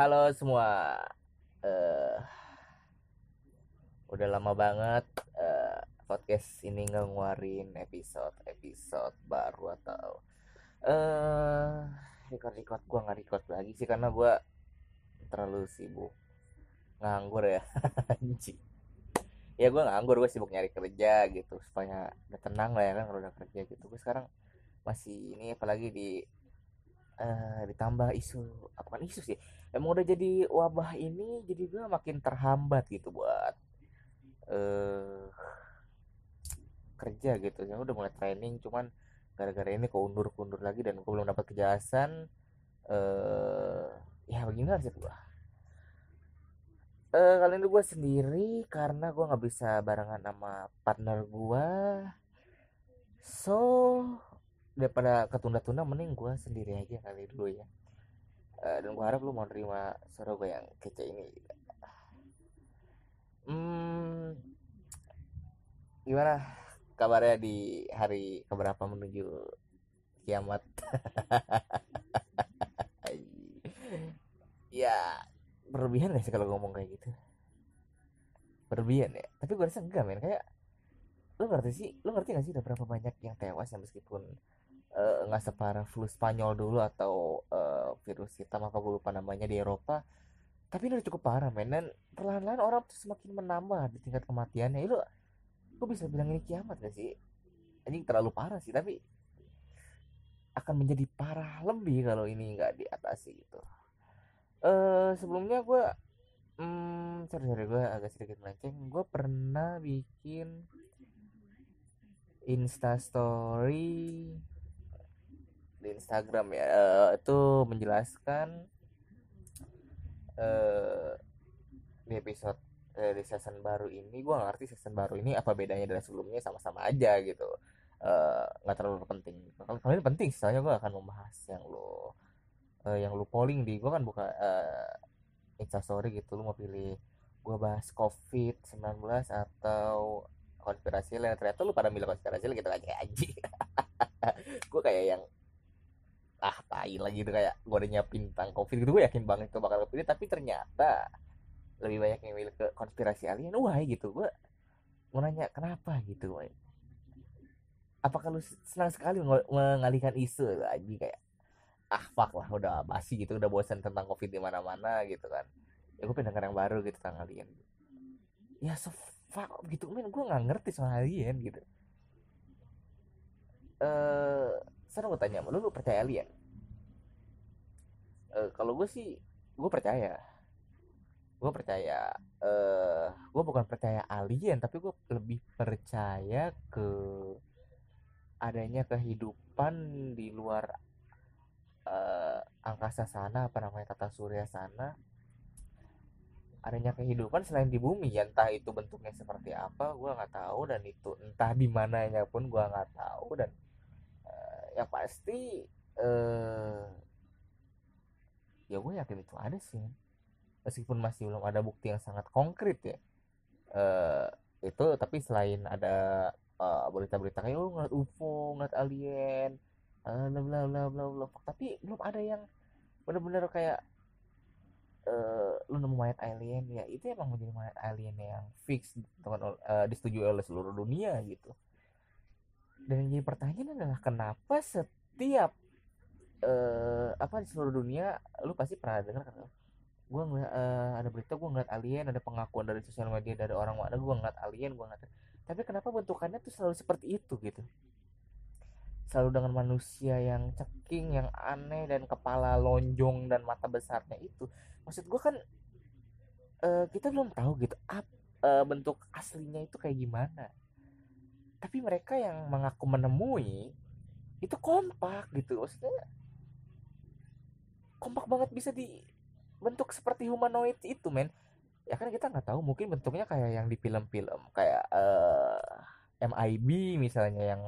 halo semua. Eh udah lama banget eh, podcast ini ngeluarin episode episode baru atau eh record record gua nggak record lagi sih karena gua terlalu sibuk nganggur ya. Anjing. Ya gue nganggur gue sibuk nyari kerja gitu supaya udah tenang lah ya kan kalau udah kerja gitu. Gue sekarang masih ini apalagi di eh ditambah isu apa kan isu sih? Emang udah jadi wabah ini jadi gue makin terhambat gitu buat eh kerja gitu. Ya udah mulai training cuman gara-gara ini keundur keundur lagi dan gue belum dapat kejelasan eh ya bagaimana sih gue eh kali ini gue sendiri karena gue nggak bisa barengan sama partner gue so daripada ketunda-tunda mending gue sendiri aja kali dulu ya. Eh, dan gue harap lu mau nerima suara gue yang kece ini. Hmm gimana kabarnya di hari keberapa menuju kiamat? Ya berlebihan gak sih kalau ngomong kayak gitu? Berlebihan ya? Tapi gue rasa enggak men. Kayak lu ngerti sih lu ngerti gak sih udah berapa banyak yang tewas ya meskipun eh, nggak separah flu Spanyol dulu atau eh, virus hitam apa gue lupa namanya di Eropa. Tapi ini udah cukup parah men. Dan perlahan-lahan orang tuh semakin menambah di tingkat kematiannya. Lu gue bisa bilang ini kiamat gak sih? Ini terlalu parah sih. Tapi akan menjadi parah lebih kalau ini nggak diatasi gitu. Eh sebelumnya gue hmm, sorry sorry gue agak sedikit melenceng. Gue pernah bikin Insta Story di Instagram ya. Eh, itu menjelaskan eh di episode eh, di season baru ini gue ngerti season baru ini apa bedanya dari sebelumnya sama-sama aja gitu. Nggak terlalu penting. Kalau ini penting soalnya gue akan membahas yang lo eh, yang lu polling di gue kan buka eh, Insta Story gitu lu mau pilih gue bahas COVID 19 atau konspirasi lain. Ternyata lu pada milih konspirasi lain gitu aja. Anjing gue kayak yang ah tai lagi gitu kayak gue udah nyiapin tentang covid gitu gue yakin banget itu bakal kepilih tapi ternyata lebih banyak yang milih ke konspirasi alien wah gitu. Gue mau nanya kenapa? gitu woy. apakah lu senang sekali meng- mengalihkan isu lagi kayak ah fuck lah udah basi gitu udah bosan tentang covid di mana-mana gitu kan. Ya gue pengen denger yang baru gitu tentang alien. Ya so fuck gitu. Men gue nggak ngerti soal alien gitu. Eh sekarang gue tanya lu lu percaya alien? Eh, kalau gue sih gue percaya. Gue percaya eh gue bukan percaya alien tapi gue lebih percaya ke adanya kehidupan di luar eh, angkasa sana apa namanya tata surya sana. Adanya kehidupan selain di bumi ya entah itu bentuknya seperti apa gue nggak tahu dan itu entah di mananya pun gue nggak tahu dan yang pasti eh ya gue yakin itu ada sih. Meskipun masih belum ada bukti yang sangat konkret ya. Eh itu tapi selain ada eh, berita-berita kayak oh ngeliat UFO ngeliat alien eh, bla bla bla bla bla. Tapi belum ada yang bener-bener kayak eh lu nemu mayat alien. Ya itu emang menjadi mayat alien yang fix teman eh, disetujui oleh seluruh dunia gitu dan yang jadi pertanyaan adalah kenapa setiap eh apa di seluruh dunia lu pasti pernah dengar kan gue ngeliat eh, ada berita gue ngeliat alien ada pengakuan dari sosial media dari orang mana gue ngeliat alien gue ngeliat tapi kenapa bentukannya tuh selalu seperti itu gitu? Selalu dengan manusia yang ceking yang aneh dan kepala lonjong dan mata besarnya itu. Maksud gue kan eh, kita belum tahu gitu ap, eh, bentuk aslinya itu kayak gimana tapi mereka yang mengaku menemui itu kompak gitu. Maksudnya kompak banget bisa dibentuk seperti humanoid itu men. Ya kan kita nggak tahu mungkin bentuknya kayak yang di film-film kayak eh MIB misalnya yang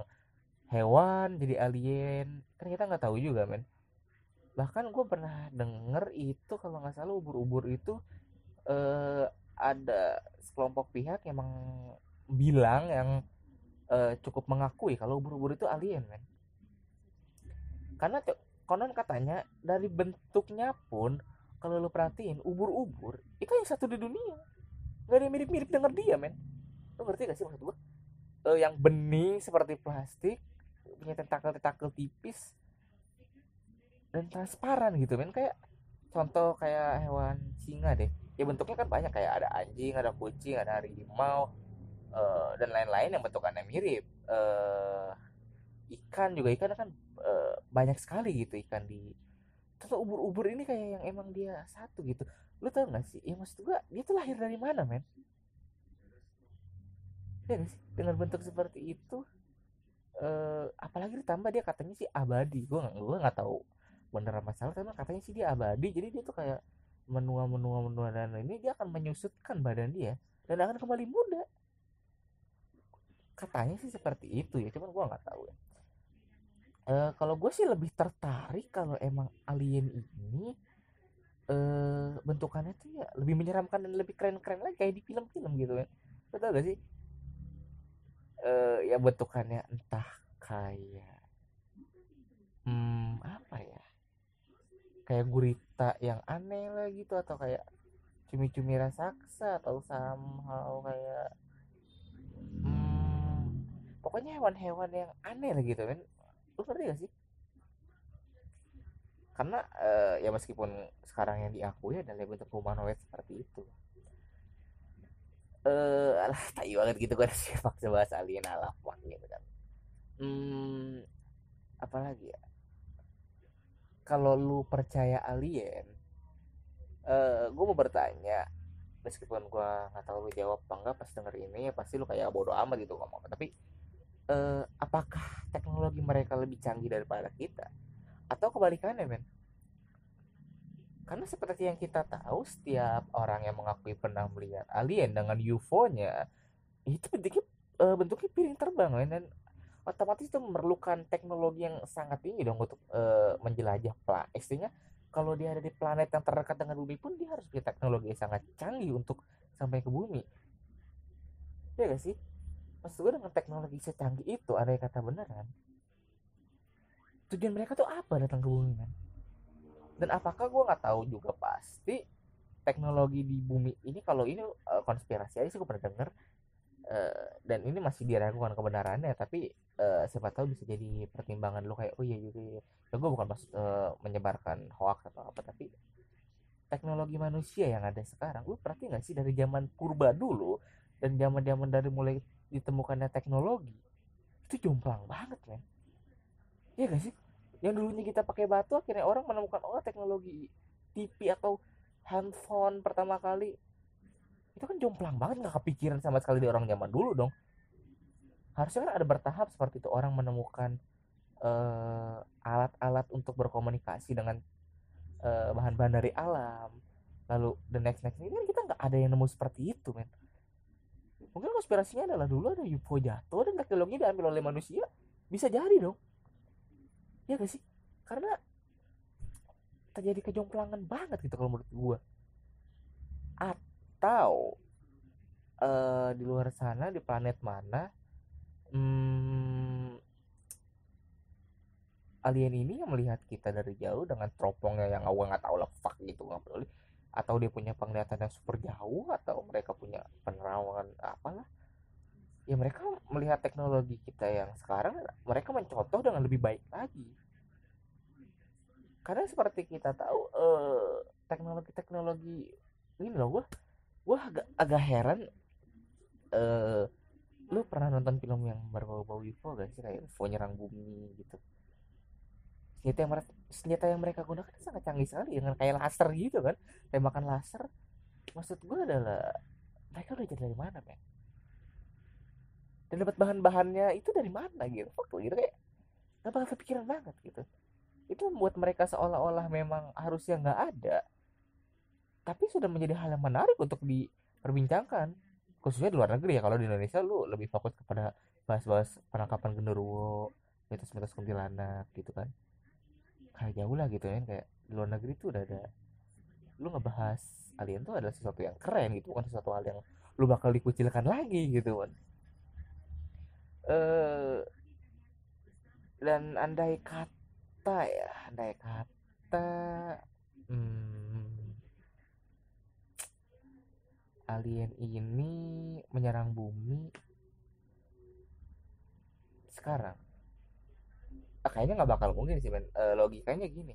hewan jadi alien. Kan kita nggak tahu juga men. Bahkan gue pernah denger itu kalau nggak salah ubur-ubur itu eh ada sekelompok pihak yang bilang yang eh, cukup mengakui kalau ubur-ubur itu alien men. Karena konon katanya dari bentuknya pun kalau lu perhatiin ubur-ubur itu yang satu di dunia. Nggak ada yang mirip-mirip dengan dia men. Lu ngerti gak sih maksud gua? Uh, yang bening seperti plastik punya tentakel-tentakel tipis dan transparan gitu men. Kayak contoh kayak hewan singa deh. Ya bentuknya kan banyak. Kayak ada anjing ada kucing ada harimau uh, dan lain-lain yang bentukannya mirip. Uh, ikan juga ikan kan uh, banyak sekali gitu ikan di contoh ubur-ubur ini kayak yang emang dia satu gitu. Lu tau gak sih? Ya maksud gua dia tuh lahir dari mana men? Ya gak sih? Dengan bentuk seperti itu uh, apalagi ditambah dia katanya sih abadi. Gua nggak gua nggak tahu bener masalah tapi katanya sih dia abadi. Jadi dia tuh kayak menua menua menua dan ini dia akan menyusutkan badan dia. Dan akan kembali muda katanya sih seperti itu ya cuman gua nggak tahu ya. Uh, kalau gue sih lebih tertarik kalau emang alien ini uh, bentukannya tuh ya lebih menyeramkan dan lebih keren-keren lagi kayak di film-film gitu kan betul gak sih? Uh, ya bentukannya entah kayak hmm apa ya? Kayak gurita yang aneh lah gitu atau kayak cumi-cumi raksasa atau somehow kayak pokoknya hewan-hewan yang aneh lah gitu kan lu ngerti gak sih? Karena uh, ya meskipun sekarang yang diakui adalah bentuk humanoid seperti itu. Eh uh, alah tai banget gitu gue sih paksa bahas alien alah gitu kan. Hmm apalagi ya? Kalau lu percaya alien uh, gue mau bertanya meskipun gue nggak tahu lu jawab apa enggak pas denger ini ya pasti lu kayak bodoh amat gitu ngomong. Tapi uh, apakah teknologi mereka lebih canggih daripada kita? Atau kebalikannya men karena seperti yang kita tahu setiap orang yang mengakui pernah melihat alien dengan UFO-nya itu bentuknya uh, bentuknya piring terbang men dan otomatis itu memerlukan teknologi yang sangat tinggi dong untuk uh, menjelajah planet istilahnya kalau dia ada di planet yang terdekat dengan bumi pun dia harus punya teknologi yang sangat canggih untuk sampai ke bumi. Ya gak sih maksud gue dengan teknologi secanggih itu ada kata beneran tujuan mereka tuh apa datang ke bumi kan? Dan apakah gue nggak tahu juga pasti teknologi di bumi ini kalau ini uh, konspirasi aja sih gue pernah denger uh, dan ini masih diragukan kebenarannya tapi uh, siapa tahu bisa jadi pertimbangan lo kayak oh iya juga iya. ya gue bukan maksud uh, menyebarkan hoax atau apa tapi teknologi manusia yang ada sekarang. Lu perhati nggak sih dari zaman purba dulu dan zaman zaman dari mulai ditemukannya teknologi itu jomplang banget men. Ya gak sih? Yang dulunya kita pakai batu akhirnya orang menemukan oh teknologi TV atau handphone pertama kali. Itu kan jomplang banget nggak kepikiran sama sekali di orang zaman dulu dong. Harusnya kan ada bertahap seperti itu orang menemukan uh, alat-alat untuk berkomunikasi dengan uh, bahan-bahan dari alam. Lalu the next next ini kan kita nggak ada yang nemu seperti itu men mungkin konspirasinya adalah dulu ada UFO jatuh dan teknologi diambil oleh manusia bisa jadi dong. Ya gak sih? Karena terjadi kejomplangan banget gitu kalau menurut gua. Atau uh, di luar sana di planet mana hmm, alien ini yang melihat kita dari jauh dengan teropongnya yang awal nggak tahu lah fuck gitu nggak peduli atau dia punya penglihatan yang super jauh atau mereka punya penerawangan apalah. Ya mereka melihat teknologi kita yang sekarang mereka mencontoh dengan lebih baik lagi. Karena seperti kita tahu eh, teknologi-teknologi ini loh gua gua agak, agak heran eh, lu pernah nonton film yang berbau-bau UFO gak sih? Kayak UFO nyerang bumi gitu senjata yang mereka senjata yang mereka gunakan sangat canggih sekali dengan kayak laser gitu kan. Tembakan laser. Maksud gue adalah mereka udah jadi dari mana men? Dan dapat bahan-bahannya itu dari mana gitu? Fuck, gitu kayak gak bakal kepikiran banget gitu. Itu membuat mereka seolah-olah memang harusnya nggak ada tapi sudah menjadi hal yang menarik untuk diperbincangkan. Khususnya di luar negeri ya kalau di Indonesia lu lebih fokus kepada bahas-bahas penangkapan genderuwo mitos-mitos kuntilanak gitu kan kayak jauh lah gitu kan kayak di luar negeri tuh udah ada lu ngebahas alien tuh adalah sesuatu yang keren gitu bukan sesuatu hal yang lu bakal dikucilkan lagi gitu kan eh dan andai kata ya andai kata hmm, alien ini menyerang bumi sekarang kayaknya nggak bakal mungkin sih men. E, logikanya gini.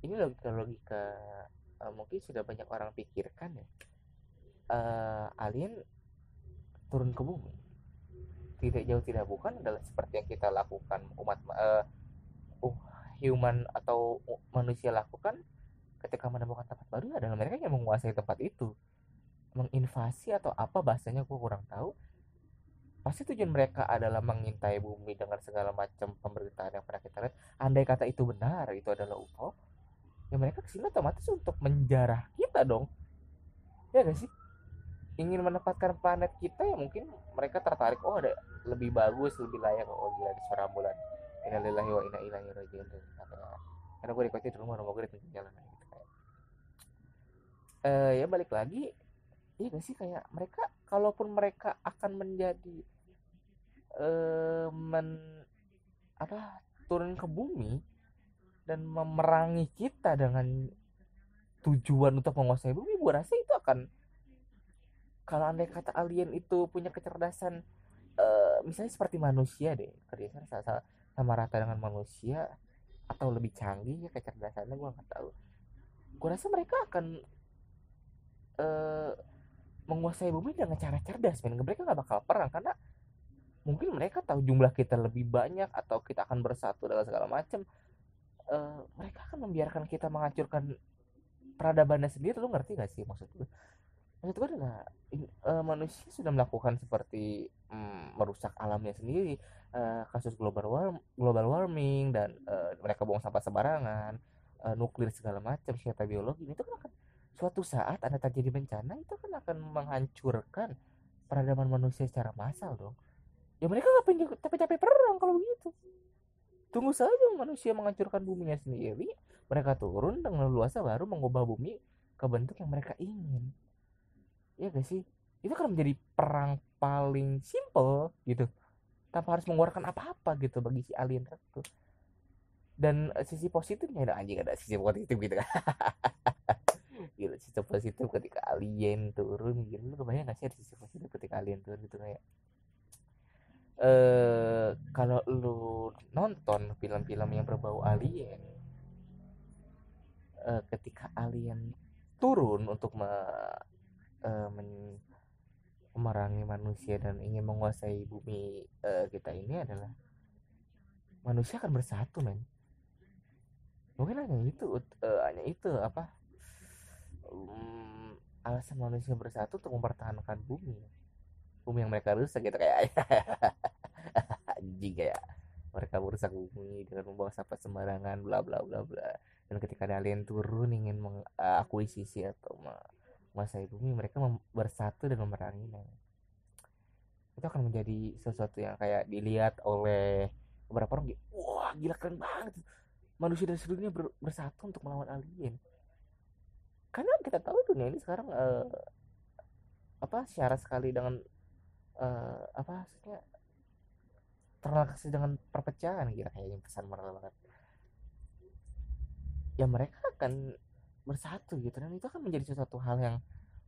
Ini logika logika e, mungkin sudah banyak orang pikirkan ya. E, alien turun ke bumi. Tidak jauh tidak bukan adalah seperti yang kita lakukan umat uh, uh, human atau manusia lakukan ketika menemukan tempat baru adalah mereka yang menguasai tempat itu. Menginvasi atau apa bahasanya gue kurang tahu pasti tujuan mereka adalah mengintai bumi dengan segala macam pemberitaan yang pernah kita lihat. Andai kata itu benar itu adalah UFO ya mereka ke sini otomatis untuk menjarah kita dong. Ya gak sih? Ingin menempatkan planet kita ya mungkin mereka tertarik oh ada lebih bagus lebih layak. Oh gila di suara bulan innalillahi wa inna ilaihi rajiun. Karena gue di rumah rumah gue di jalan gitu eh ya balik lagi. Iya gak sih kayak mereka kalaupun mereka akan menjadi eh men apa turun ke bumi dan memerangi kita dengan tujuan untuk menguasai bumi gue rasa itu akan kalau andai kata alien itu punya kecerdasan uh, misalnya seperti manusia deh kerjasama sama, sama rata dengan manusia atau lebih canggih ya kecerdasannya gue nggak tahu. Gue rasa mereka akan uh, menguasai bumi dengan cara cerdas men. Mereka nggak bakal perang karena mungkin mereka tahu jumlah kita lebih banyak atau kita akan bersatu dengan segala macam uh, mereka akan membiarkan kita menghancurkan peradabannya sendiri lu ngerti gak sih maksud gue maksud gue adalah uh, manusia sudah melakukan seperti um, merusak alamnya sendiri uh, kasus global warm, global warming dan uh, mereka buang sampah sembarangan uh, nuklir segala macam senjata biologi itu kan akan suatu saat ada terjadi bencana itu kan akan menghancurkan peradaban manusia secara massal dong ya mereka ngapain capek-capek perang kalau begitu. Tunggu saja manusia menghancurkan buminya sendiri mereka turun dengan luasa baru mengubah bumi ke bentuk yang mereka ingin. Ya gak sih? Itu kan menjadi perang paling simple gitu. Tanpa harus mengeluarkan apa-apa gitu bagi si alien itu dan eh, sisi positifnya ada anjing ada sisi positif gitu. Kan gitu sisi positif ketika alien turun gitu lu kebayang gak sih ada sisi positif ketika alien turun gitu kayak eh kalau lu nonton film-film yang berbau alien eh, ketika alien turun untuk me uh, men memerangi manusia dan ingin menguasai bumi kita ini adalah manusia akan bersatu men. Mungkin hanya itu uh, hanya itu apa um, alasan manusia bersatu untuk mempertahankan bumi bumi yang mereka rusak gitu kayak. Anjing kayak mereka merusak bumi dengan membawa sampah sembarangan bla bla bla bla. Dan ketika ada alien turun ingin mengakuisisi atau menguasai bumi mereka bersatu dan memeranginya itu akan menjadi sesuatu yang kayak dilihat oleh beberapa orang wah gila keren banget. Manusia dari seluruh dunia ber, bersatu untuk melawan alien. Karena kita tahu dunia ini sekarang uh, apa syarat sekali dengan uh, apa maksudnya terlaksana dengan perpecahan kira kayaknya pesan moral banget. Ya mereka akan bersatu gitu dan itu akan menjadi sesuatu hal yang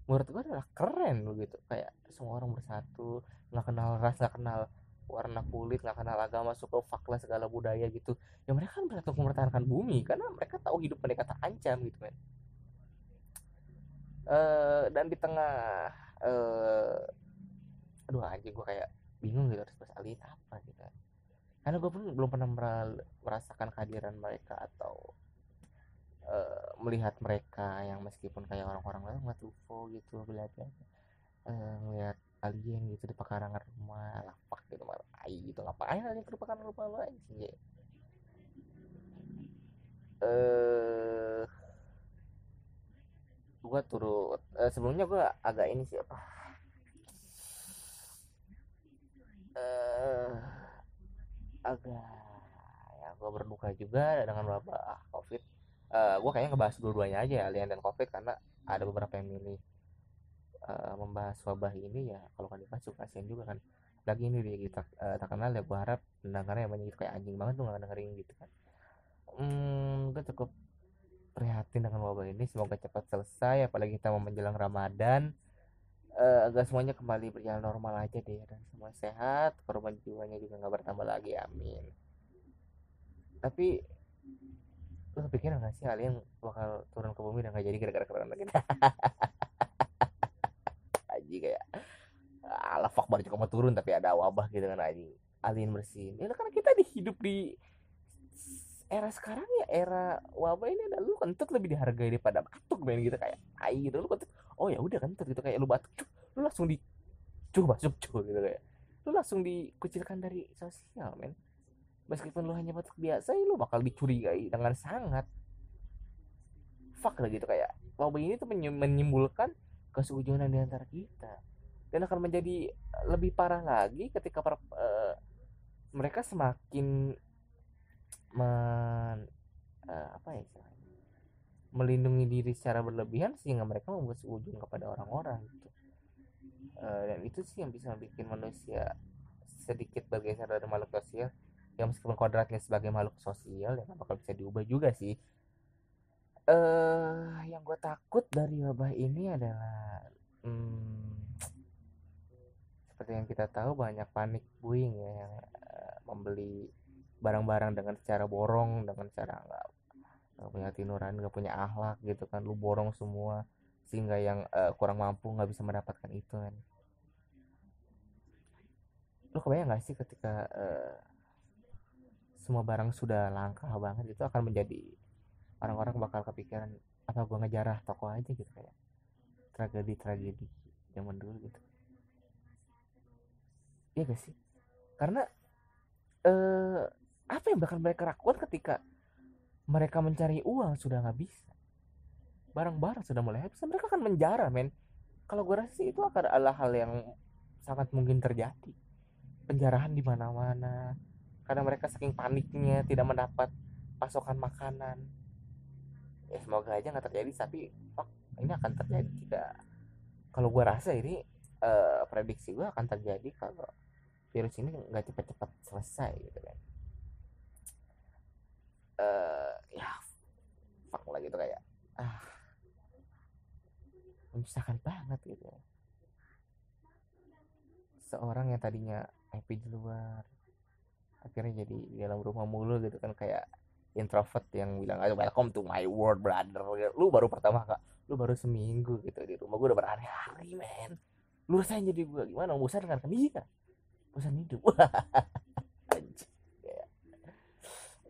menurut gue adalah keren gitu kayak semua orang bersatu nggak kenal ras nggak kenal warna kulit nggak kenal agama suku fakla segala budaya gitu. Ya mereka kan bersatu mempertahankan bumi karena mereka tahu hidup mereka terancam gitu men. Uh, dan di tengah uh, aduh anjing gue kayak bingung gitu harus bahas alien apa gitu karena gue pun belum pernah merasakan kehadiran mereka atau uh, melihat mereka yang meskipun kayak orang-orang lain ngeliat UFO gitu melihat uh, ngeliat alien gitu di pekarangan rumah lapak gitu malah ai gitu ngapain alien ke pekarangan rumah lo sih eh uh, gua turut uh, sebelumnya gua agak ini sih apa uh, agak ya gua berduka juga dengan wabah covid. Uh, eh, gue kayaknya ngebahas dua-duanya aja ya alien dan covid karena ada beberapa yang milih uh, membahas wabah ini ya kalau kan dibahas suka kasihan juga kan. Lagi ini dia kita uh, tak kenal ya gue harap pendengarnya banyak itu kayak anjing banget tuh nggak dengerin gitu kan. Hmm gue cukup prihatin dengan wabah ini semoga cepat selesai apalagi kita mau menjelang ramadan uh, agar semuanya kembali berjalan normal aja deh dan semua sehat korban jiwanya juga nggak bertambah lagi amin. Tapi lu kepikiran gak sih alien bakal turun ke bumi dan gak jadi gara-gara corona kita? Aji kayak ala fuck baru juga mau turun tapi ada wabah gitu kan aji alien bersin ya karena kita dihidup di era sekarang ya era wabah ini ada lu kentut lebih dihargai daripada batuk main gitu kayak ai gitu. Lu kentut oh ya udah kentut gitu. Kayak lu batuk cuh, lu langsung di cuh masuk gitu kayak. Lu langsung dikucilkan dari sosial men. Meskipun lu hanya batuk biasa ya lu bakal dicurigai dengan sangat. Fuck lah gitu. Kayak wabah ini tuh menyimpulkan kesujudan di antara kita. Dan akan menjadi lebih parah lagi ketika para, uh, mereka semakin men uh, apa ya melindungi diri secara berlebihan sehingga mereka membuat ujung kepada orang-orang gitu. Uh, dan itu sih yang bisa bikin manusia sedikit bergeser dari makhluk sosial yang meskipun kodratnya sebagai makhluk sosial ya bakal bisa diubah juga sih eh yang gue takut dari wabah ini adalah hmm, seperti yang kita tahu banyak panik buying ya yang uh, membeli barang-barang dengan cara borong dengan cara nggak nggak punya tinuran nggak punya akhlak gitu kan. Lu borong semua sehingga yang uh, kurang mampu nggak bisa mendapatkan itu kan. Lu kebayang gak sih ketika uh, semua barang sudah langka banget itu akan menjadi orang-orang bakal kepikiran apa gua ngejarah toko aja gitu kayak tragedi tragedi zaman dulu gitu. Iya gak sih? Karena eh apa yang bakal mereka lakukan ketika mereka mencari uang sudah nggak bisa. Barang-barang sudah mulai habis. Mereka akan menjara men. Kalau gue rasa sih itu akan adalah hal yang sangat mungkin terjadi. Penjarahan di mana-mana. Karena mereka saking paniknya tidak mendapat pasokan makanan. Ya semoga aja nggak terjadi tapi oh, ini akan terjadi jika kalau gue rasa ini uh, prediksi gue akan terjadi kalau virus ini nggak cepat-cepat selesai gitu kan uh, ya fuck lah gitu kayak ah menyusahkan banget gitu. Seorang yang tadinya happy di luar akhirnya jadi di dalam rumah mulu gitu kan kayak introvert yang bilang ayo welcome to my world brother. Lu baru pertama kak. Lu baru seminggu gitu di rumah gue udah berhari-hari men. Lu rasain jadi gue gimana? Bosan kan? Kan iya. Bosan hidup.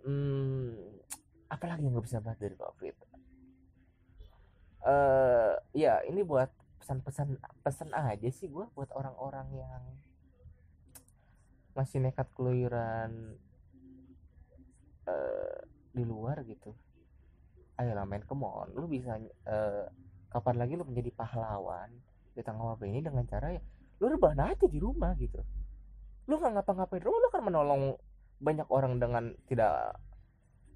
Hmm, apalagi yang nggak bisa bahas dari covid uh, ya ini buat pesan-pesan pesan aja sih gue buat orang-orang yang masih nekat keluyuran uh, di luar gitu. Ayolah main ke lu bisa uh, kapan lagi lu menjadi pahlawan di tengah wabah ini dengan cara ya lu rebahan aja di rumah gitu. Lu nggak ngapa-ngapain lu kan menolong banyak orang dengan tidak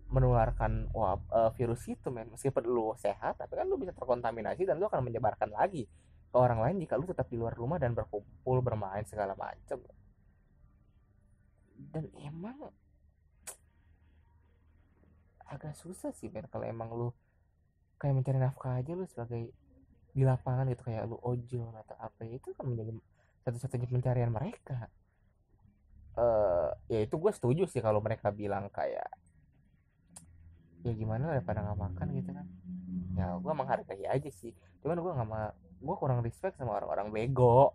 menularkan wab, uh, virus itu men. Meskipun lu sehat tapi kan lu bisa terkontaminasi dan lu akan menyebarkan lagi ke orang lain jika lu tetap di luar rumah dan berkumpul bermain segala macam dan emang agak susah sih men kalau emang lu kayak mencari nafkah aja lu sebagai di lapangan gitu kayak lu ojol atau apa itu kan menjadi satu-satunya pencarian mereka. Uh, ya itu gue setuju sih kalau mereka bilang kayak ya gimana daripada nggak makan gitu kan. Ya gue menghargai aja sih. Cuman gue nggak mau gue kurang respect sama orang-orang bego.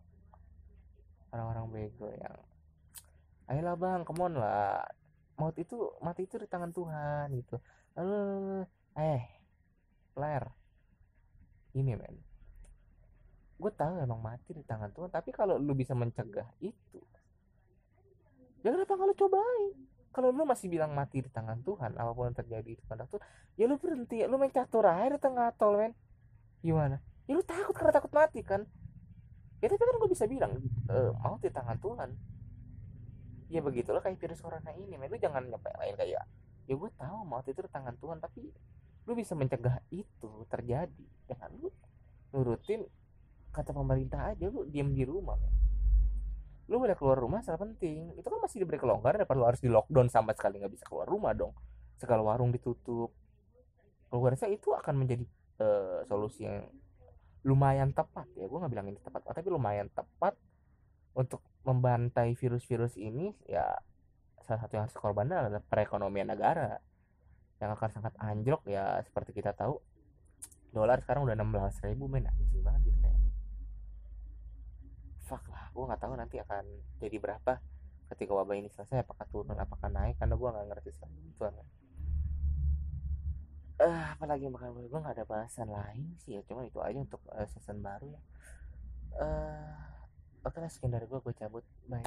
Orang-orang bego yang ayolah bang come on lah. Maut itu mati itu di tangan Tuhan gitu. Eh player ini men. Gue tahu emang mati di tangan Tuhan tapi kalau lu bisa mencegah itu ya kenapa kalau cobain kalau lu masih bilang mati di tangan Tuhan apa pun yang terjadi di tangan Tuhan ya lu berhenti ya lu main catur aja di tengah tol men. Gimana? Ya lu takut karena takut mati kan? Ya tapi kan gue bisa bilang e, mau di tangan Tuhan. Ya begitulah kayak virus corona ini men. Lu jangan lain kayak ya gue tahu mau itu di tangan Tuhan tapi lu bisa mencegah itu terjadi. Dengan lu nurutin kata pemerintah aja lu diam di rumah men lu boleh keluar rumah sangat penting. Itu kan masih diberi kelonggaran daripada lu harus di lockdown sama sekali nggak bisa keluar rumah dong. Segala warung ditutup. Gue rasa itu akan menjadi uh, solusi yang lumayan tepat ya. Gue nggak bilang ini tepat tapi lumayan tepat untuk membantai virus-virus ini ya salah satu yang harus korban adalah perekonomian negara yang akan sangat anjlok ya. Seperti kita tahu dolar sekarang udah 16 ribu men. Banget kayak fuck lah gue nggak tahu nanti akan jadi berapa ketika wabah ini selesai apakah turun apakah naik karena gue nggak ngerti itu kan eh apalagi makan gue nggak ada bahasan lain sih ya cuma itu aja untuk uh, season baru ya. Uh, oke lah sekian dari gue gue cabut bye